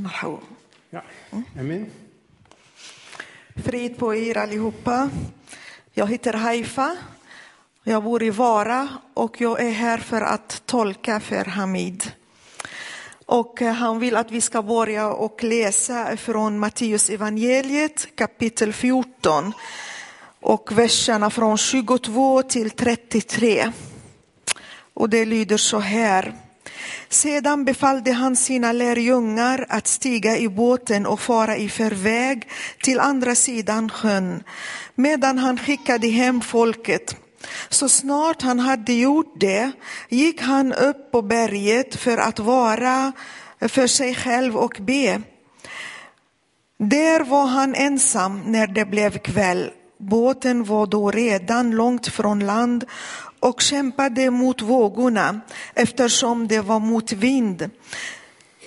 Marhaba. Ja. Amen. Frid på er allihopa. Jag heter Haifa. Jag bor i Vara och jag är här för att tolka för Hamid. Och eh, han vill att vi ska börja och läsa från Matteus evangeliet kapitel 14 och verserna från 22 till 33. Och det lyder så här. Sedan befallde han sina lärjungar att stiga i båten och fara i förväg till andra sidan sjön, medan han skickade hem folket. Så snart han hade gjort det gick han upp på berget för att vara för sig själv och be. Där var han ensam när det blev kväll. Båten var då redan långt från land och kämpade mot vågorna eftersom det var motvind.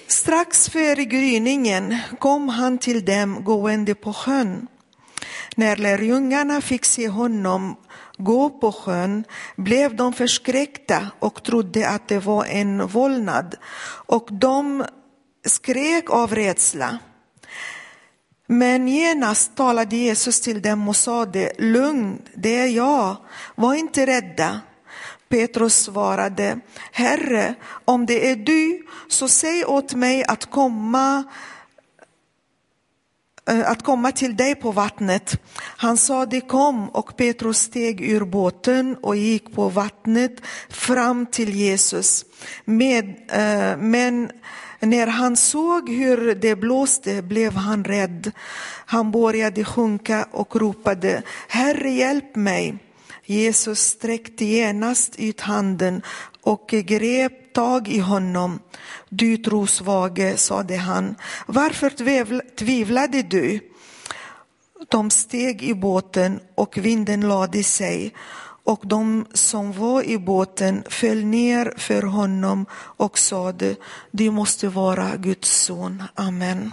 Strax före gryningen kom han till dem gående på sjön. När lärjungarna fick se honom gå på sjön blev de förskräckta och trodde att det var en vålnad och de skrek av rädsla. Men genast talade Jesus till dem och sade, lugn, det är jag, var inte rädda. Petrus svarade, Herre, om det är du, så säg åt mig att komma Eh, att komma till dig på vattnet. Han sade kom och Petrus steg ur båten och gick på vattnet fram till Jesus. Med, eh, men när han såg hur det blåste blev han rädd. Han började sjunka och ropade, Herre hjälp mig. Jesus sträckte genast ut handen och grep tag i honom. Du trosvage, sade han, varför tvivlade du? De steg i båten och vinden lade sig och de som var i båten föll ner för honom och sade, du måste vara Guds son. Amen.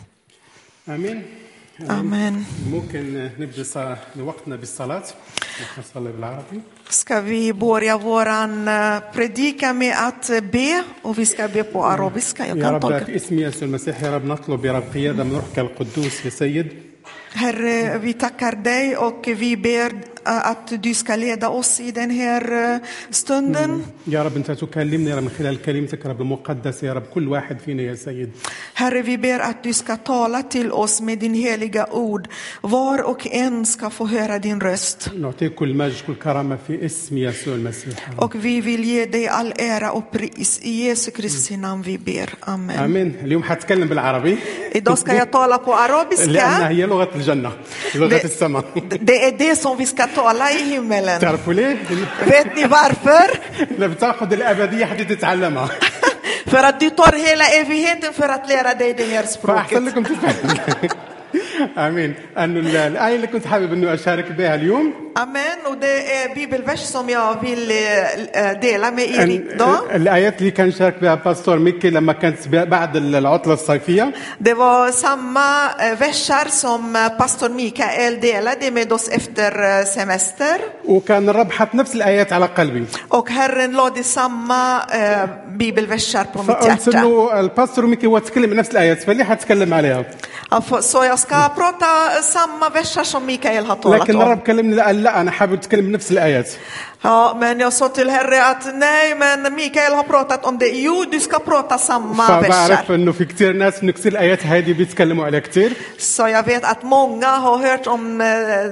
Amen. Amen. Ska vi börja vår eh, predika med att be och vi ska be på arabiska. Jag kan tolka. Herre, vi tackar dig och vi ber att du ska leda oss i den här eh, stunden. يا رب انت تكلمنا يا رب من خلال كلمتك يا رب المقدس يا رب كل واحد فينا يا سيد Herre, vi ber att du ska tala till oss med din heliga ord. Var och en ska få höra din röst. نعطيك كل مجد كل كرامة في اسم يسوع المسيح يا رب. Och vi vill ge dig all ära och pris. I Jesu Kristi namn vi ber. Amen. امين اليوم حتكلم بالعربي Idag ska jag tala på لانها arabiska. هي لغة الجنة لغة Det- السماء Det är det som vi ska حياته الله يهملا تعرفوا ليه؟ بيتني بارفر لا بتاخذ الأبدية حتى تتعلمها. فرديتور هي لا إيفي هيتن لي رديدي هيرس بروكت فاحسن لكم تفهموا امين. انه ال- الآية اللي كنت حابب أنه أشارك بها اليوم. det är bibelvers som jag vill dela med er أن- idag. الآيات اللي كان شارك بها باستور ميكي لما كانت بعد العطلة الصيفية. Det var samma versar som pastor Mikael delade med oss efter eh, semester. وكان الرب حط نفس الآيات على قلبي. Och Herren lade samma bibelversar på mitt فقلت hjärta. إنه الباستور ميكي هو تكلم نفس الآيات فليه حتكلم عليها؟ Så jag ska samma versar som Mikael har talat لكن. الرب كلمني قال لا أنا حابب أتكلم نفس الآيات Ja, men jag sa till Herre att nej, men Mikael har pratat om det. Jo, du ska prata samma كثير Så jag vet att många har hört om eh,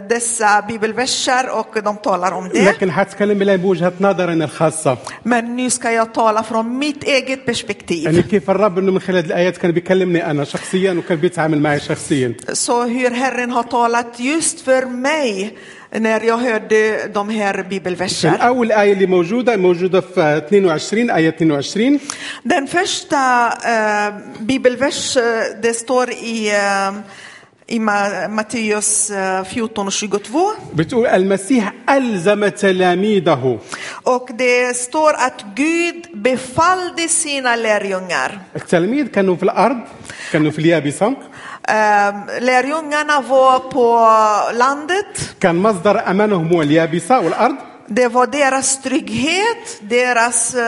dessa bibelverser och de talar om det. Men nu ska jag tala från mitt eget perspektiv. يعني كيف الرب انه من خلال الايات كان بيكلمني أنا شخصيا وكان بيتعامل معي شخصيا Så hur Herren har talat just för mig när jag hörde de här bibelverserna. فالاول ايه اللي موجوده موجوده في 22 ايه 22 Den första eh, bibelvers, eh, det står i, eh, i Ma- Matteus eh, 14 och 22. بتقول المسيح الزم تلاميذه Och det står att Gud befallde sina lärjungar. التلاميذ كانوا في الارض كانوا في اليابسه Eh, Lärjungarna var på landet. كان مصدر امانهم هو والارض Det var deras trygghet, deras uh,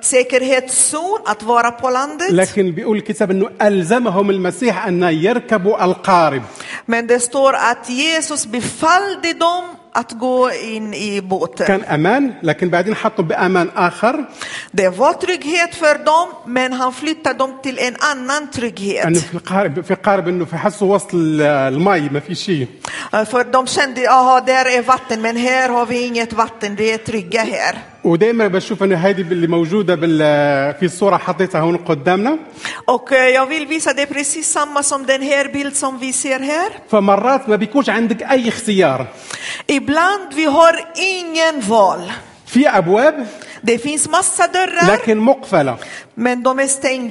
säkerhetszon att vara på landet. لكن بيقول الكتاب انه الزمهم المسيح ان يركبوا القارب Men det står att Jesus befallde dem att gå in i båten. كان امان لكن بعدين حطوا بامان اخر Det var trygghet för dem, men han flyttade dem till en annan انه trygghet. في القارب في قارب انه في حسوا وسط ال- المي ما في شيء Uh, För de kände, jaha, där är vatten, men här har vi inget vatten, det är trygga här. ودائما بشوف إنه هذه اللي موجودة بال في الصورة حطيتها هون قدامنا. och jag vill visa det precis samma som den här bild som visar här فمرات ما بيكونش عندك أي اختيار. ibland vi har ingen val في أبواب det finns massa dörrar لكن مقفلة. men dom stängd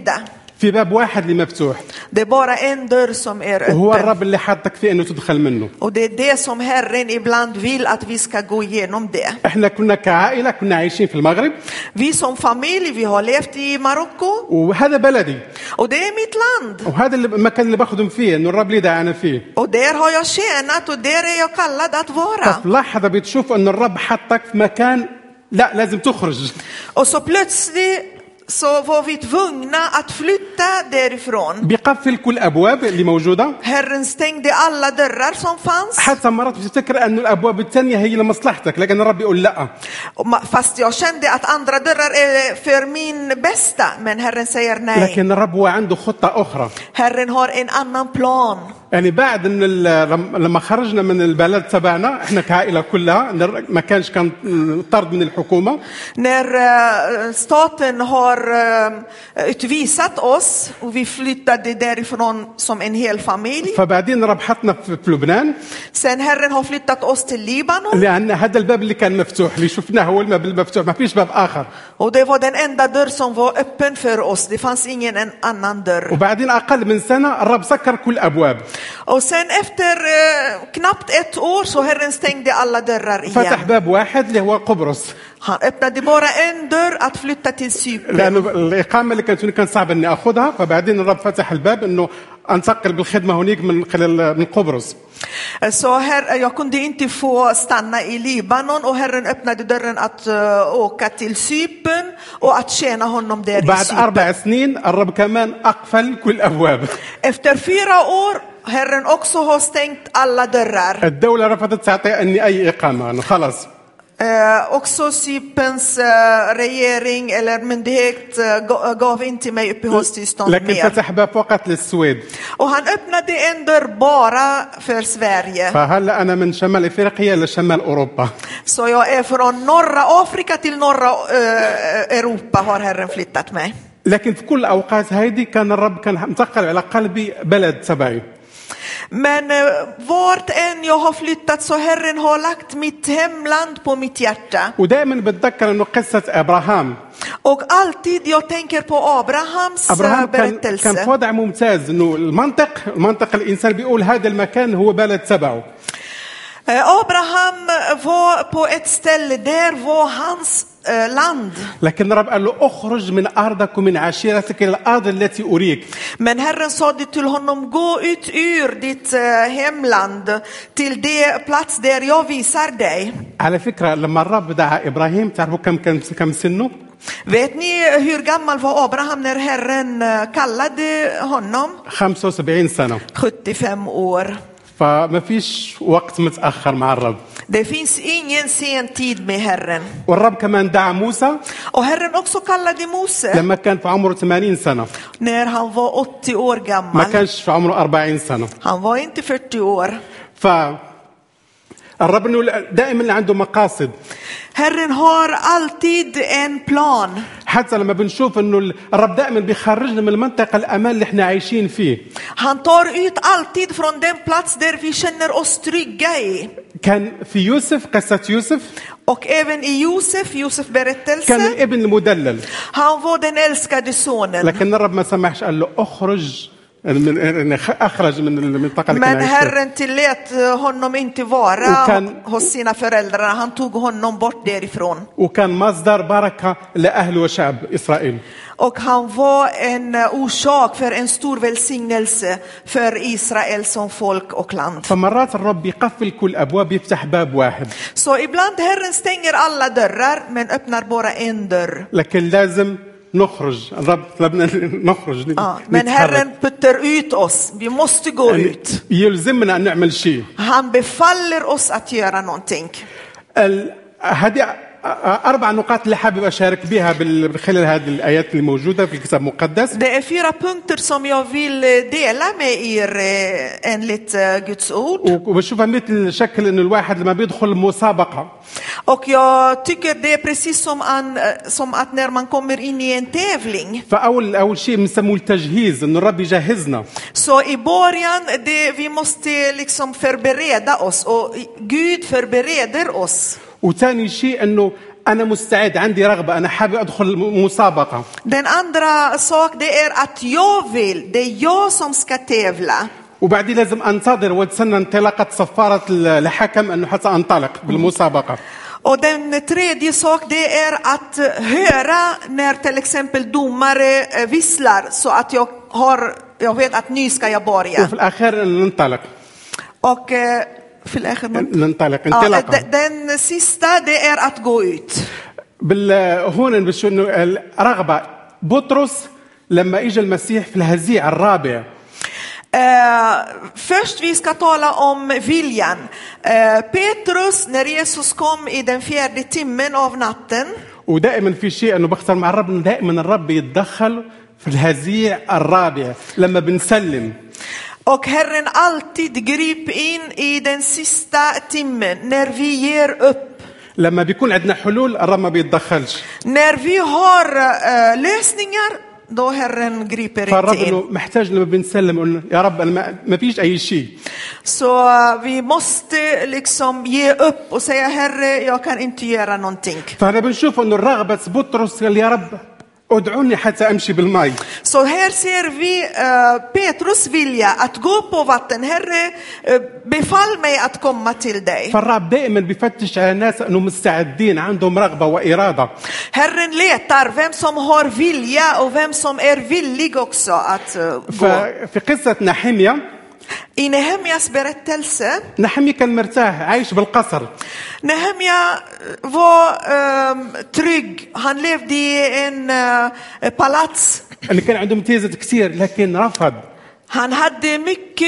في باب واحد اللي مفتوح Det är bara en dörr som är وهو öppen. الرب اللي حطك فيه انه تدخل منه Och det är det som Herren ibland vill att vi ska gå igenom det. إحنا كنا كعائله كنا عايشين في المغرب Vi som familj, vi har levt i Marocko وهذا بلدي och det är mitt land. وهذا اللي- المكان اللي بخدم فيه انه الرب اللي دعانا فيه Och där har jag tjänat och där är jag kallad att vara. ففي لحظه بتشوف انه الرب حطك في مكان لا لازم تخرج Och så plötsligt så var vi tvungna att flytta därifrån. بيقفل كل الابواب اللي موجوده Herren stängde alla dörrar som fanns. حتى مرات بتفتكر انه الابواب الثانية هي لمصلحتك لكن الرب يقول لا Och ma- Fast jag kände att andra dörrar är för min bästa. Men Herren säger nej. لكن الرب هو عنده خطه أخرى Herren har en annan plan. يعني بعد إن لما خرجنا من البلد تبعنا إحنا كعائلة كلها ما كانش كان طرد من الحكومة När eh, staten har eh, utvisat oss och vi flyttade därifrån som en hel familj. فبعدين الرب حطنا في لبنان Sen Herren har flyttat oss till Libanon. لأن هذا الباب اللي كان مفتوح اللي شفناه هو الباب المفتوح ما فيش باب آخر Och det var den enda dörr som var öppen för oss. Det fanns ingen en annan dörr. وبعدين أقل من سنة الرب سكر كل الابواب Och sen efter eh, knappt ett år så Herren stängde alla dörrar فتح igen. باب واحد اللي هو قبرص Han öppnade bara en dörr att flytta till Cypern. لأنه الاقامه اللي كانت هناك كان صعب اني اخذها فبعدين الرب فتح الباب انه انتقل بالخدمه هناك من خلال من قبرص Så här, jag kunde inte få stanna i Libanon och Herren öppnade dörren att eh, åka till Cypern och att tjäna honom där i بعد Cypern. أربع سنين الرب كمان اقفل كل الابواب Efter fyra år Herren också har stängt alla dörrar. الدولة رفضت تعطي اني اي اقامه انه خلاص Eh, också Cyperns eh, regering eller myndighet eh, ga- gav inte mig uppehållstillstånd لكن mer. فتح باب فقط للسويد Och han öppnade en dörr bara för Sverige. فهلا أنا من شمال افريقيا لشمال اوروبا Så jag är från norra Afrika till norra eh, Europa har Herren flyttat mig. لكن في كل الاوقات هذه كان الرب كان انتقل على قلبي بلد تبعي Men eh, vart än jag har flyttat så Herren har lagt mitt hemland på mitt hjärta. ودائما بتذكر انه قصه ابراهام Och alltid jag tänker på Abrahams eh, ابراهام كان كان في berättelse. وضع ممتاز انه المنطق المنطق الانسان بيقول هذا المكان هو بلد تبعه Eh, Abraham var på ett ställe, där var hans eh, land. لكن الرب قال له اخرج من ارضك ومن عشيرتك إلى الأرض التي اريك Men Herren sade till honom, gå ut ur ditt eh, hemland till det plats där jag visar dig. على فكره لما الرب دعا إبراهيم تعرفوا كم كم كم سنه؟ Vet ni hur gammal var Abraham när Herren eh, kallade honom? 75 سنه 75 år. فما فيش وقت متاخر مع الرب Det finns ingen sen tid med Herren. والرب كمان دعا موسى Och Herren också kallade Mose لما كان في عمره 80 سنه när han var 80 år ما gammal. كانش في عمره 40 سنه Han var inte 40 år. ف الرب إنه دائما اللي عنده مقاصد Herren har alltid en plan. حتى لما بنشوف إنه الرب دائما بيخرجنا من المنطقة الأمان اللي إحنا عايشين فيه Han tar ut alltid från den plats där vi känner oss trygga i. كان في يوسف قصة يوسف Och även i Josef, Josef كان berättelse, الابن المدلل han var den älskade sonen. لكن الرب ما سمحش قال له اخرج اخرج من المنطقة اللي Men Herren tillät honom inte vara Och kan- hos sina föräldrar. Han tog honom bort därifrån. وكان مصدر بركه لاهل وشعب اسرائيل Och han var en eh, orsak för en stor välsignelse för Israel som folk och land. فمرات الرب يقفل كل ابواب يفتح باب واحد Så ibland Herren stänger alla dörrar men öppnar bara en dörr. لكن لازم نخرج طلبنا نخرج men نتحرك. Herren puttar ut oss. Vi måste gå يعني ut. يلزمنا أن نعمل شيء Han befaller oss att göra någonting. هذه أربع نقاط اللي حابب أشارك بها من خلال هذه الآيات اللي موجوده في الكتاب المقدس Det är fyra punkter som jag vill eh, dela med er eh, enligt eh, Guds ord. وبشوفها مثل شكل إنه الواحد لما بيدخل مسابقة Och jag tycker det är precis som, an, eh, som att när man kommer in i en tävling. فاول اول شيء بنسموه التجهيز انه الرب يجهزنا Så i början, det, vi måste liksom förbereda oss och Gud förbereder oss. وثاني شيء انه أنا مستعد عندي رغبه أنا حابب ادخل م- مسابقه Den andra sak det är att jag vill, det är jag som ska tävla. وبعدين لازم انتظر واستنى انطلاقه صفاره ال- الحكم انه حتى انطلق بالمسابقه Och den tredje sak det är att höra när till exempel domare eh, visslar så att jag har, jag vet att nu ska jag börja. وفي الاخير إن ننطلق Och eh, في الآخر من- ننطلق Ja, انطلاقا de- den sista det är att gå ut. بال هون بشو انه الرغبه بطرس لما اجى المسيح في الهزيع الرابع Eh, först vi ska tala om viljan. Eh, Petrus, när Jesus kom i den fjärde timmen av natten, ودائما في شيء انه بختار مع الرب انه دائما الرب يتدخل في الهزيع الرابع لما بنسلم och Herren alltid grip in i den sista timmen, när vi ger upp. لما بيكون عندنا حلول الرب ما بيتدخلش När vi har eh, lösningar, då Herren griper فالرب inte انه in. محتاج لما بنسلم انه يا رب أنا ما- ما فيش اي شيء Så eh, vi måste liksom ge upp och säga Herre, jag kan inte göra någonting. فهنا بنشوف انه الرغبه بطرس قال يا رب ادعوني حتى امشي بالماء سو هير سير في بيتروس فيليا اتجو بو واتن هير befall mig att komma till dig فالرب دائما بيفتش على الناس انه مستعدين عندهم رغبه واراده Herren le tar vem som har vilja och vem som är villig också att في قصه نحيميا Nehemjas berättelse نهميا كان مرتاح عايش بالقصر. Nehemja var trygg. Han levde i en eh, palats اللي كان عنده امتيازة كثير لكن رفض. هان هاد مك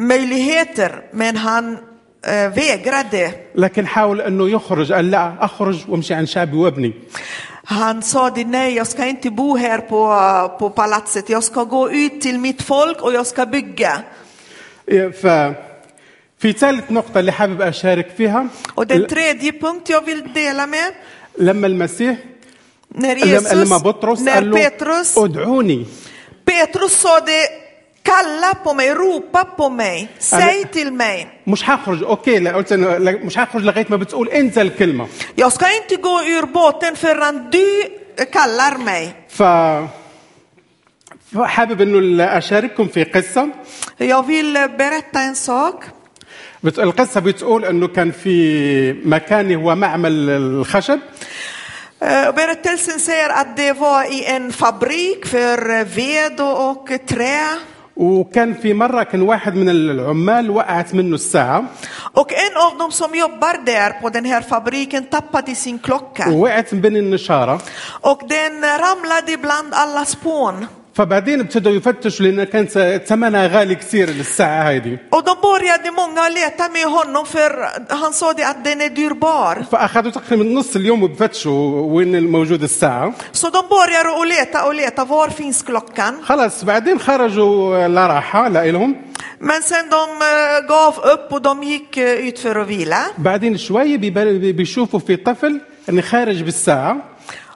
ميليهيتر. من هان آه، فيه لكن حاول أنه يخرج قال لا أخرج وامشي عن شعبي وابني. Han sa det, nej, jag ska inte bo här på, på palatset. Jag ska gå ut till mitt folk och jag ska bygga. ف في ثالث نقطة اللي حابب أشارك فيها Och den tredje punkt jag vill dela med, لما المسيح när لما, Jesus, لما بطرس när قال له Petrus, ادعوني Petrus sa det, ropa på mig, säg till mig. مش هخرج أوكي لا قلت مش هخرج لغايه ما بتقول انت الكلمة Jag ska inte gå ur båten förrän du kallar mig. ف فحابب انه اشارككم في قصه Jag vill berätta en sak. القصة بتقول انه كان في مكان هو معمل الخشب Eh, Berättelsen säger att det var i en fabrik för eh, ved och trä. وكان في مره كان واحد من العمال وقعت منه الساعه Och en av dem som jobbar där på den här fabriken tappade sin klocka. ووقعت من بين النشاره Och den ramlade bland alla spån. فبعدين ابتدوا يفتشوا لأن كان ثمنها غالي كثير للساعة هذه Och de började många leta med honom för han sa det att den är dyrbar. فأخذوا تقريبا نص اليوم بفتشوا وين موجود الساعة Så de började att leta och leta, var finns klockan? خلاص بعدين خرجوا لراحه لهم Men sen de eh, gav upp och de gick eh, ut för att vila. بعدين شوي بيشوفوا في طفل انه خارج بالساعة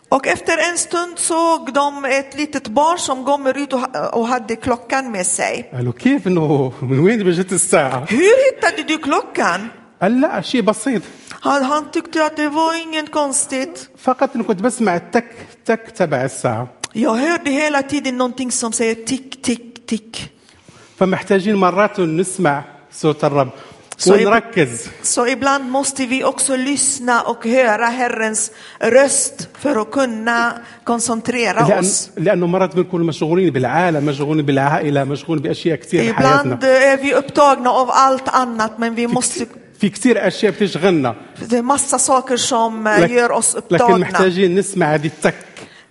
Och efter en stund såg de ett litet barn som kommer ut och, ha- och hade klockan med sig. قالوا كيف انه من وين جت الساعه؟ Hur hittade du klockan? قال لا شيء بسيط Han, han tyckte att det var inget konstigt. فقط انه كنت بسمع التك تك تبع الساعه Jag hörde hela tiden någonting som säger tick, tick, tick. فمحتاجين مرات نسمع صوت الرب Så, ib- ونركز så ibland måste vi också lyssna och höra Herrens röst för att kunna koncentrera لأن oss. لأنه مرات بنكون مشغولين بالعالم مشغولين بالعائلة مشغولين بأشياء كثير Ibland بحياتنا är vi upptagna av allt annat men vi måste, في كثير أشياء بتشغلنا det är massa saker som eh, لك- gör oss لكن upptagna. محتاجين نسمع هذه التك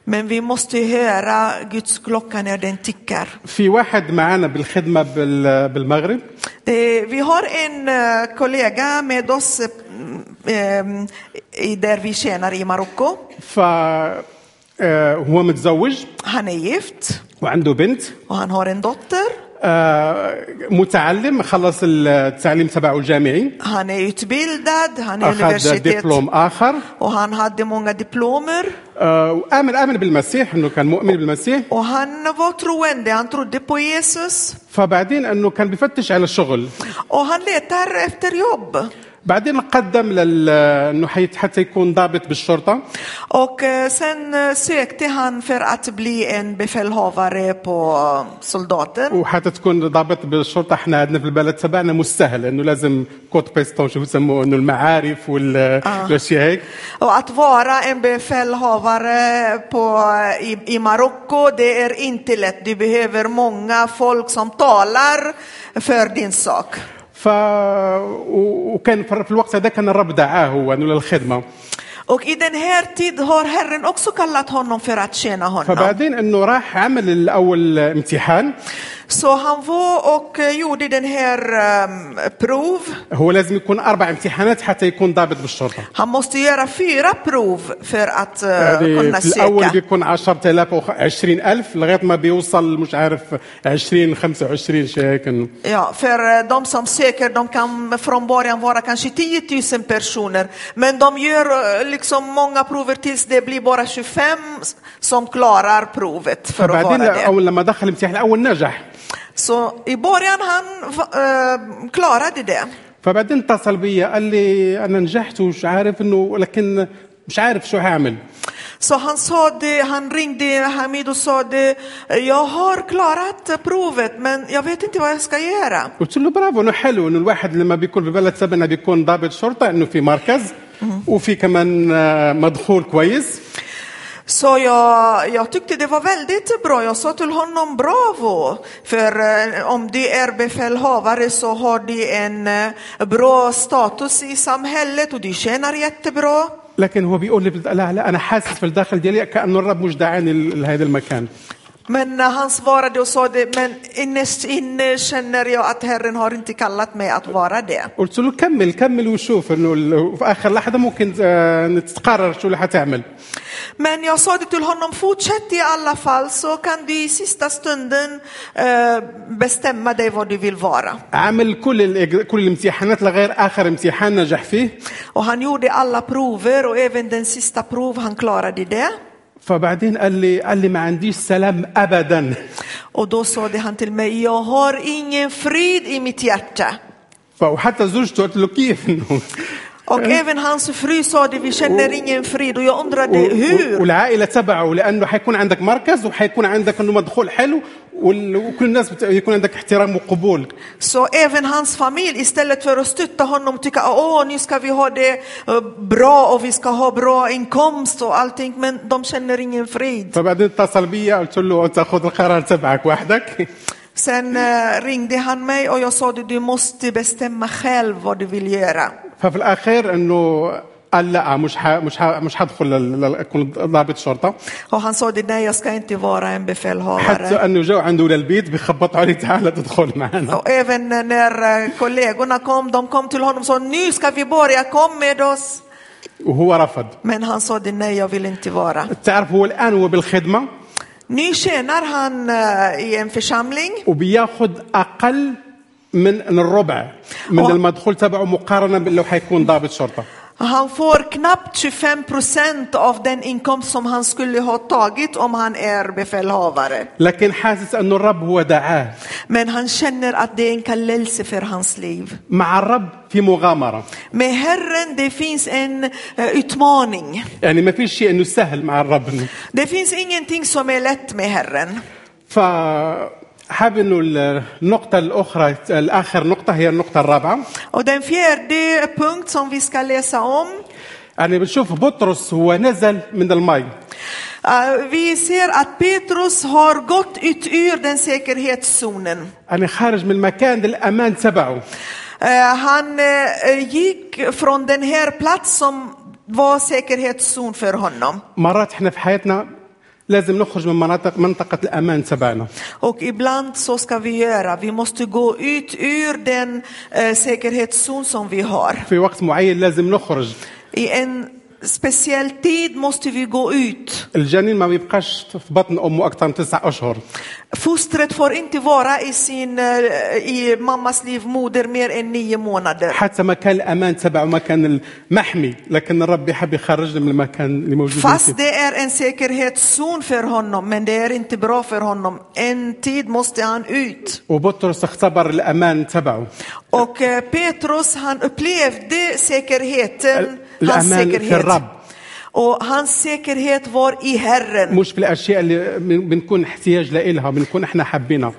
Men vi måste höra Guds klocka när den tickar. في واحد معنا بالخدمة بال- بالمغرب Det, vi har en eh, kollega med oss eh, em, i- där vi tjänar i Marocko. ف آه، هو متزوج Han är gift وعنده بنت och han har en dotter. آه، متعلم خلص التعليم تبعه الجامعي. han är utbildad han är أخذ دبلوم آخر. och han hade många diplomer وامن آمن بالمسيح إنه كان مؤمن بالمسيح. وهان فوترو ويندي ان ترو ديبو يسوس فبعدين إنه كان بفتش على الشغل. och han letar efter jobb بعدين قدم لل انه حيت- حتى يكون ضابط بالشرطه Och eh, sen eh, sökte han för att bli en befälhavare på eh, soldater. وحتى تكون ضابط بالشرطه احنا عندنا في البلد تبعنا مش سهل انه لازم كوت بيستون شو بسموه انه المعارف والاشياء هيك Och att vara en befälhavare på, i, i Marocko, det är inte lätt. Du behöver många folk som talar för din sak. ف وكان في الوقت هذا كان الرب دعاه هو للخدمة Och i den här tid har Herren också kallat honom för att tjäna honom. فبعدين إنه راح عمل الأول امتحان Så han var och eh, gjorde den här um, prov. هو لازم يكون اربع امتحانات حتى يكون ضابط بالشرطه Han måste göra fyra prov för att uh, يعني kunna في الاول söka. بيكون 10000 او 20000 لغايه ما بيوصل مش عارف 20 25 شيء هيك انه Ja, för eh, de som söker, de kan från början vara kanske 10 000 personer. Men de gör eh, liksom många prover tills det blir bara 25 som klarar provet för att فبعدين vara det. اول لما دخل الامتحان الاول نجح Så i början han uh, klarade det. فبعدين اتصل بي قال لي أنا نجحت ومش عارف إنه لكن مش عارف شو هعمل Så han sa det, han ringde Hamid och sa det, jag har klarat provet men jag vet inte vad jag ska göra. قلت له برافو إنه حلو إنه الواحد لما بيكون في بلد تبعنا بيكون ضابط شرطة إنه في مركز وفي كمان آه، مدخول كويس Så jag, jag tyckte det var väldigt bra. Jag sa till honom bravo. För eh, om du är befälhavare så har du en eh, bra status i samhället och du tjänar jättebra. لكن هو بيقول لي لا لا انا حاسس في الداخل ديالي كانه الرب مش دعاني ل- لهذا المكان Men eh, han svarade och sa det, men innerst inne känner jag att Herren har inte kallat mig att vara det. قلت له كمل كمل وشوف انه ال- في اخر لحظه ممكن آه، تقرر شو اللي حتعمل Men jag sa det till honom, fortsätt i alla fall så kan du i sista stunden eh, bestämma dig vad du vill vara. عمل كل الإج- كل الامتحانات لغير اخر امتحان نجح فيه Och han gjorde alla prover och även den sista prov, han klarade det. فبعدين قال لي قال لي ما عنديش سلام ابدا Och då sa det han till mig, jag har ingen frid i mitt hjärta. فحتى زوجته قلت له كيف انه Och även hans fru sa det, vi känner ingen frid. Och jag undrade hur? والعائله تبعه لأنه حيكون عندك مركز وحيكون عندك انه مدخول حلو وكل الناس يكون عندك احترام وقبول Så även hans familj, istället för att stötta honom, tycka åh nu ska vi ha det eh, bra och vi ska ha bra inkomst och allting, men de känner ingen frid. فبعدين اتصل بي قلت له انت خذ القرار تبعك وحدك Sen eh, ringde han mig och jag sa det, du måste bestämma själv vad du vill göra. ففي الاخير انه قال لا مش ح... مش ح... مش حدخل لل- لل- اكون ضابط شرطه Och han sa det, nej jag ska inte vara en حتى befälhavare. انه جو عنده للبيت بيخبطوا عليه تعال تدخل معنا Och även när eh, kollegorna kom, de kom till honom och sa nu ska vi börja, kom med oss. وهو رفض Men han sa det, nej jag vill inte vara. تعرف هو الان هو بالخدمه Nu tjänar han eh, i en församling وبياخذ أقل من الربع من. المدخول تبعه مقارنة لو حيكون ضابط شرطة Han får knappt 25 procent av den inkomst som han skulle ha tagit om han är befälhavare. لكن حاسس انه الرب هو دعاه Men han känner att det är en kallelse för hans liv. مع الرب في مغامره Med Herren det finns en eh, utmaning. يعني ما فيش شيء انه سهل مع الرب Det finns ingenting som är lätt med Herren. ف حاب انه النقطة الأخرى الآخر نقطة هي النقطة الرابعة Och den fjärde punkt som vi ska läsa om. يعني بنشوف بطرس هو نزل من المي eh, Vi ser att Petrus har gått ut ur den säkerhetszonen. يعني خارج من المكان الأمان تبعه Eh, Han eh, gick från den här plats som var säkerhetszon för honom. مرات إحنا في حياتنا لازم نخرج من مناطق منطقة الأمان تبعنا Och ibland så ska vi göra, vi måste gå ut ur den eh, säkerhetszon som vi har. في وقت معين لازم نخرج I en speciell tid måste vi gå ut. الجنين ما بيبقاش في بطن أمه أكثر من تسع أشهر Fostret får inte vara i, sin, eh, i mammas livmoder mer än nio månader. حتى مكان الأمان تبعه مكان المحمي لكن الرب يحب يخرجنا من المكان اللي موجود فيه Fast det är en säkerhetszon för honom, men det är inte bra för honom. En tid måste han ut. وبطرس اختبر الأمان تبعه Och eh, Petrus han upplevde säkerheten, El- hans säkerhet. الرب. Och hans säkerhet var i Herren. مش في الأشياء اللي بن- بنكون احتياج لإلها بنكون إحنا حابينها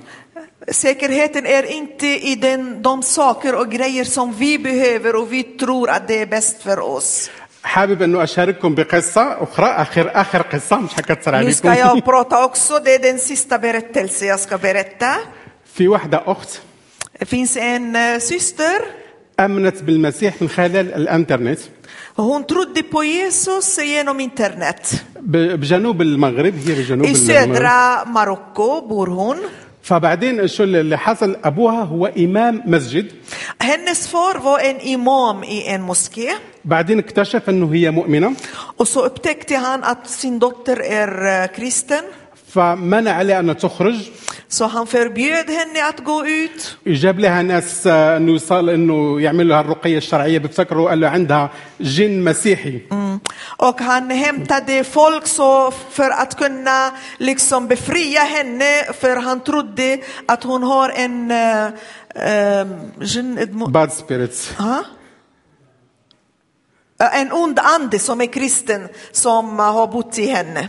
Säkerheten är inte i den, de saker och grejer som vi behöver och vi tror att det är bäst för oss. حابب انه اشارككم بقصه أخرى اخر اخر قصه مش حكتر Nu ska jag prata också, det är den sista berättelse jag ska berätta. في Det finns en eh, syster, آمنت بالمسيح من خلال الإنترنت. hon trodde på Jesus genom internet. بجنوب المغرب هي بجنوب المغرب. södra Marocko bor hon فبعدين شو اللي حصل؟ أبوها هو إمام مسجد. هنس فور هو إن إمام إي إن موسكي بعدين اكتشف إنه هي مؤمنة. och så upptäckte han att sin dotter är kristen. فمنع عليها أن تخرج Så han förbjöd henne att gå ut. جاب لها ناس آه، انه يصال انه يعملوا لها الرقيه الشرعيه بيفتكروا قال له عندها جن مسيحي Och han hämtade folk så för att kunna liksom befria henne för han trodde att hon har en eh, eh, jinn- سبيريتس Ha? Eh, En ond ande som är kristen som eh, har bott i henne.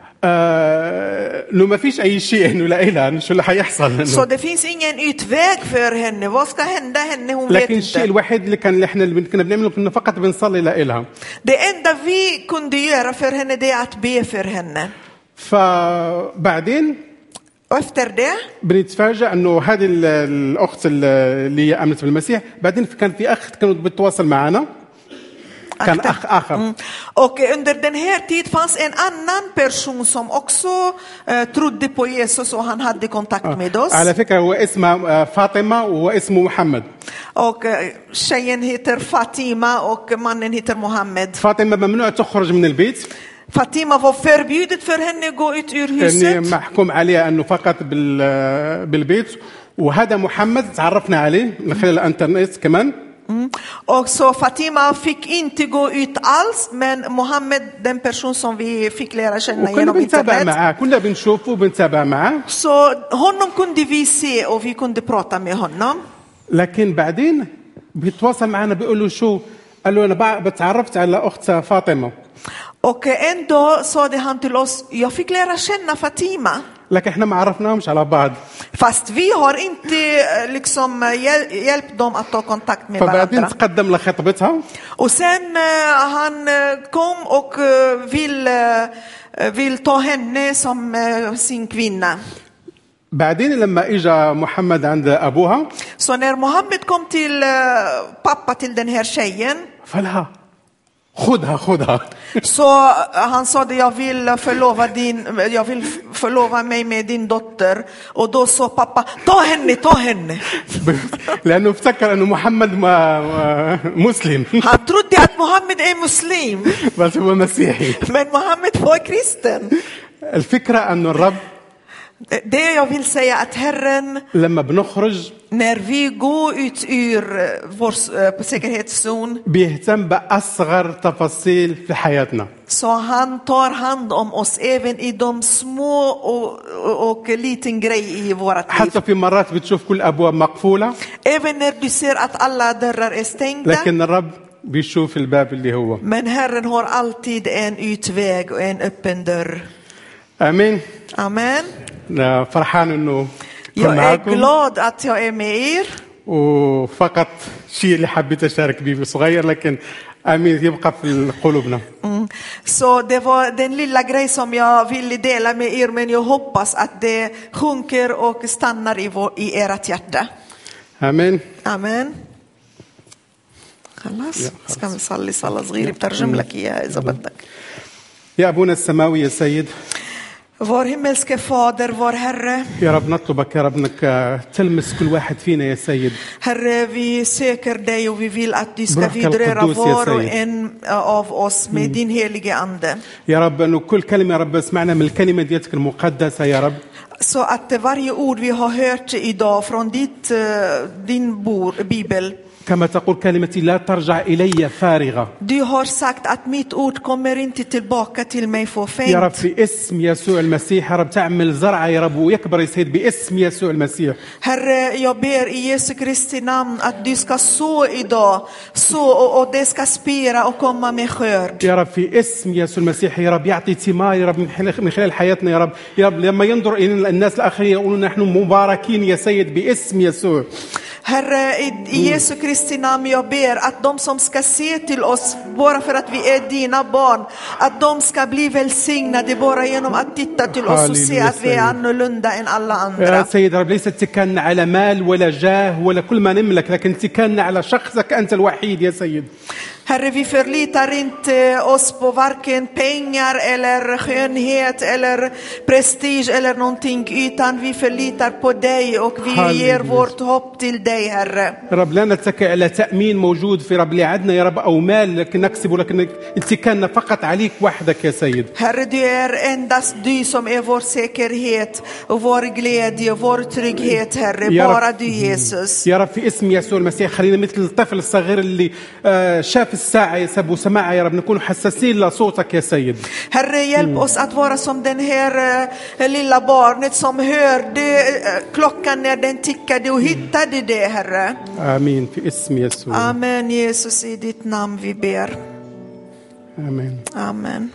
آه انه ما فيش أي شيء إنه لها شو اللي حيحصل إنه. det finns ingen utväg för henne. Vad ska hända henne? Hon لكن الشيء. الوحيد اللي كان اللي إحنا اللي كنا بنعمله كنا فقط بنصلي لها Det enda vi kunde göra för henne det är att be för henne. فبعدين efter det بنتفاجئ إنه هذه ال- الأخت ال- اللي امنت بالمسيح بعدين كان في اخ كانوا بتواصل معنا كان Akta. اخ اخر Mm. Och under den här tid fanns en annan person som också eh, trodde på Jesus och han hade kontakt med oss. على فكره هو اسمها آه، فاطمه واسمه محمد Och eh, tjejen heter Fatima och mannen heter Mohammed. فاطمه ممنوع تخرج من البيت Fatima var förbjudet för henne att gå ut ur huset. محكوم عليها انه فقط بال- آه، بالبيت وهذا محمد تعرفنا عليه من خلال الانترنت كمان Mm. Och så Fatima fick inte gå ut alls, men Mohammed, den person som vi fick lära känna وكنا genom بنتابع internet. معاه كنا بنشوفه وبنتابع معاه Så honom kunde vi se och vi kunde prata med honom. لكن بعدين بيتواصل معنا بيقول له شو قال له انا بع- بتعرفت على اخت فاطمه Och en dag sade han till oss, jag fick lära känna Fatima. لكن احنا ما عرفناهمش على بعض Fast vi har inte eh, liksom eh, hjäl- hjälpt dem att ta kontakt med فبعدين varandra. تقدم لخطبتها Och sen eh, han eh, kom och eh, vill, eh, vill ta henne som eh, sin kvinna. بعدين لما اجى محمد عند ابوها Så när Mohammed kom till eh, pappa till den här tjejen فلها خذها خذها så eh, han sa det, jag vill förlova, din, jag vill förlova mig med din dotter. Och då sa pappa, ta henne, ta henne. لانه افتكر انه محمد ما ما- مسلم Han trodde att Mohammed är muslim, بس هو مسيحي men Mohammed var kristen. الفكره انه الرب Det jag vill säga att Herren, لما بنخرج när vi går ut ur eh, vår eh, säkerhetszon, بيهتم بأصغر تفاصيل في حياتنا så han tar hand om oss även i de små och, och, liten grej i vårt liv. حتى في مرات بتشوف كل أبواب مقفولة Även när du ser att alla dörrar är stängda. لكن الرب بيشوف الباب اللي هو Men Herren har alltid en utväg och en öppen dörr. آمين Amen. فرحان كنت Jag är glad att jag är med er. وفقط شيء اللي حبيت أشارك به صغير لكن آمين يبقى في قلوبنا Mm. Så det var den lilla grej som jag ville dela med er, men jag hoppas att det sjunker och stannar i, vår, i ert hjärta. Amen. خلاص يا بس كان نصلي صلاة صغيرة بترجم لك إياها إذا بدك يا أبونا السماوي يا سيد Vår himmelske fader, vår Herre. يا رب نطلبك يا رب انك آه، تلمس كل واحد فينا يا سيد Herre, vi söker dig och vi vill att du ska Brak vidröra al-Quddus, ya var och Sayyid. en av oss med din helige Ande. يا رب انه كل كلمه يا رب سمعنا من الكلمه ديتك المقدسه يا رب Så att varje ord vi har hört idag från ditt, eh, din bor, bibel, كما تقول كلمتي لا ترجع إلي فارغة du har sagt att mitt ord kommer inte tillbaka till mig يا رب. في اسم يسوع المسيح يا رب تعمل زرعه يا رب ويكبر يا سيد باسم يسوع المسيح Herre, jag ber i Jesu Kristi namn att du ska så idag, så och, och det ska spira och komma med skörd. يا رب في اسم يسوع المسيح يا رب يعطي ثمار يا رب من خلال- من خلال حياتنا يا رب يا رب لما ينظر إلى الناس الآخرين يقولون نحن مباركين يا سيد باسم يسوع Herre, i, Jesu Kristi namn jag ber att de som ska se till oss bara för att vi är dina barn, att de ska bli välsignade bara genom att titta till oss och se att vi är annorlunda än alla يا andra. سيد رب ليس اتكالنا على مال ولا جاه ولا كل ما نملك لكن اتكالنا على شخصك انت الوحيد يا سيد Herre, vi förlitar inte oss på varken pengar eller skönhet eller prestige eller någonting, utan vi förlitar på dig och vi Halleluja. ger vårt hopp till dig, Herre. يا رب لا نتكئ على تامين موجود في رب اللي عندنا يا رب او مال لكن نكسبه لكن اتكالنا فقط عليك وحدك يا سيد Herre, du är endast du som är vår säkerhet och vår glädje och vår trygghet, Herre. Ja, Bara Rabb. du, Jesus. يا رب في اسم يسوع المسيح خلينا مثل الطفل الصغير اللي آه، شاف الساعه يا سب وسمعها يا رب نكون حساسين لصوتك يا سيد Herre, hjälp oss att vara som den här eh, lilla barnet som hörde eh, klockan när den tickade och hittade det, Herre. امين في اسم يسوع Amen, Jesus, i ditt namn vi ber. امين Amen.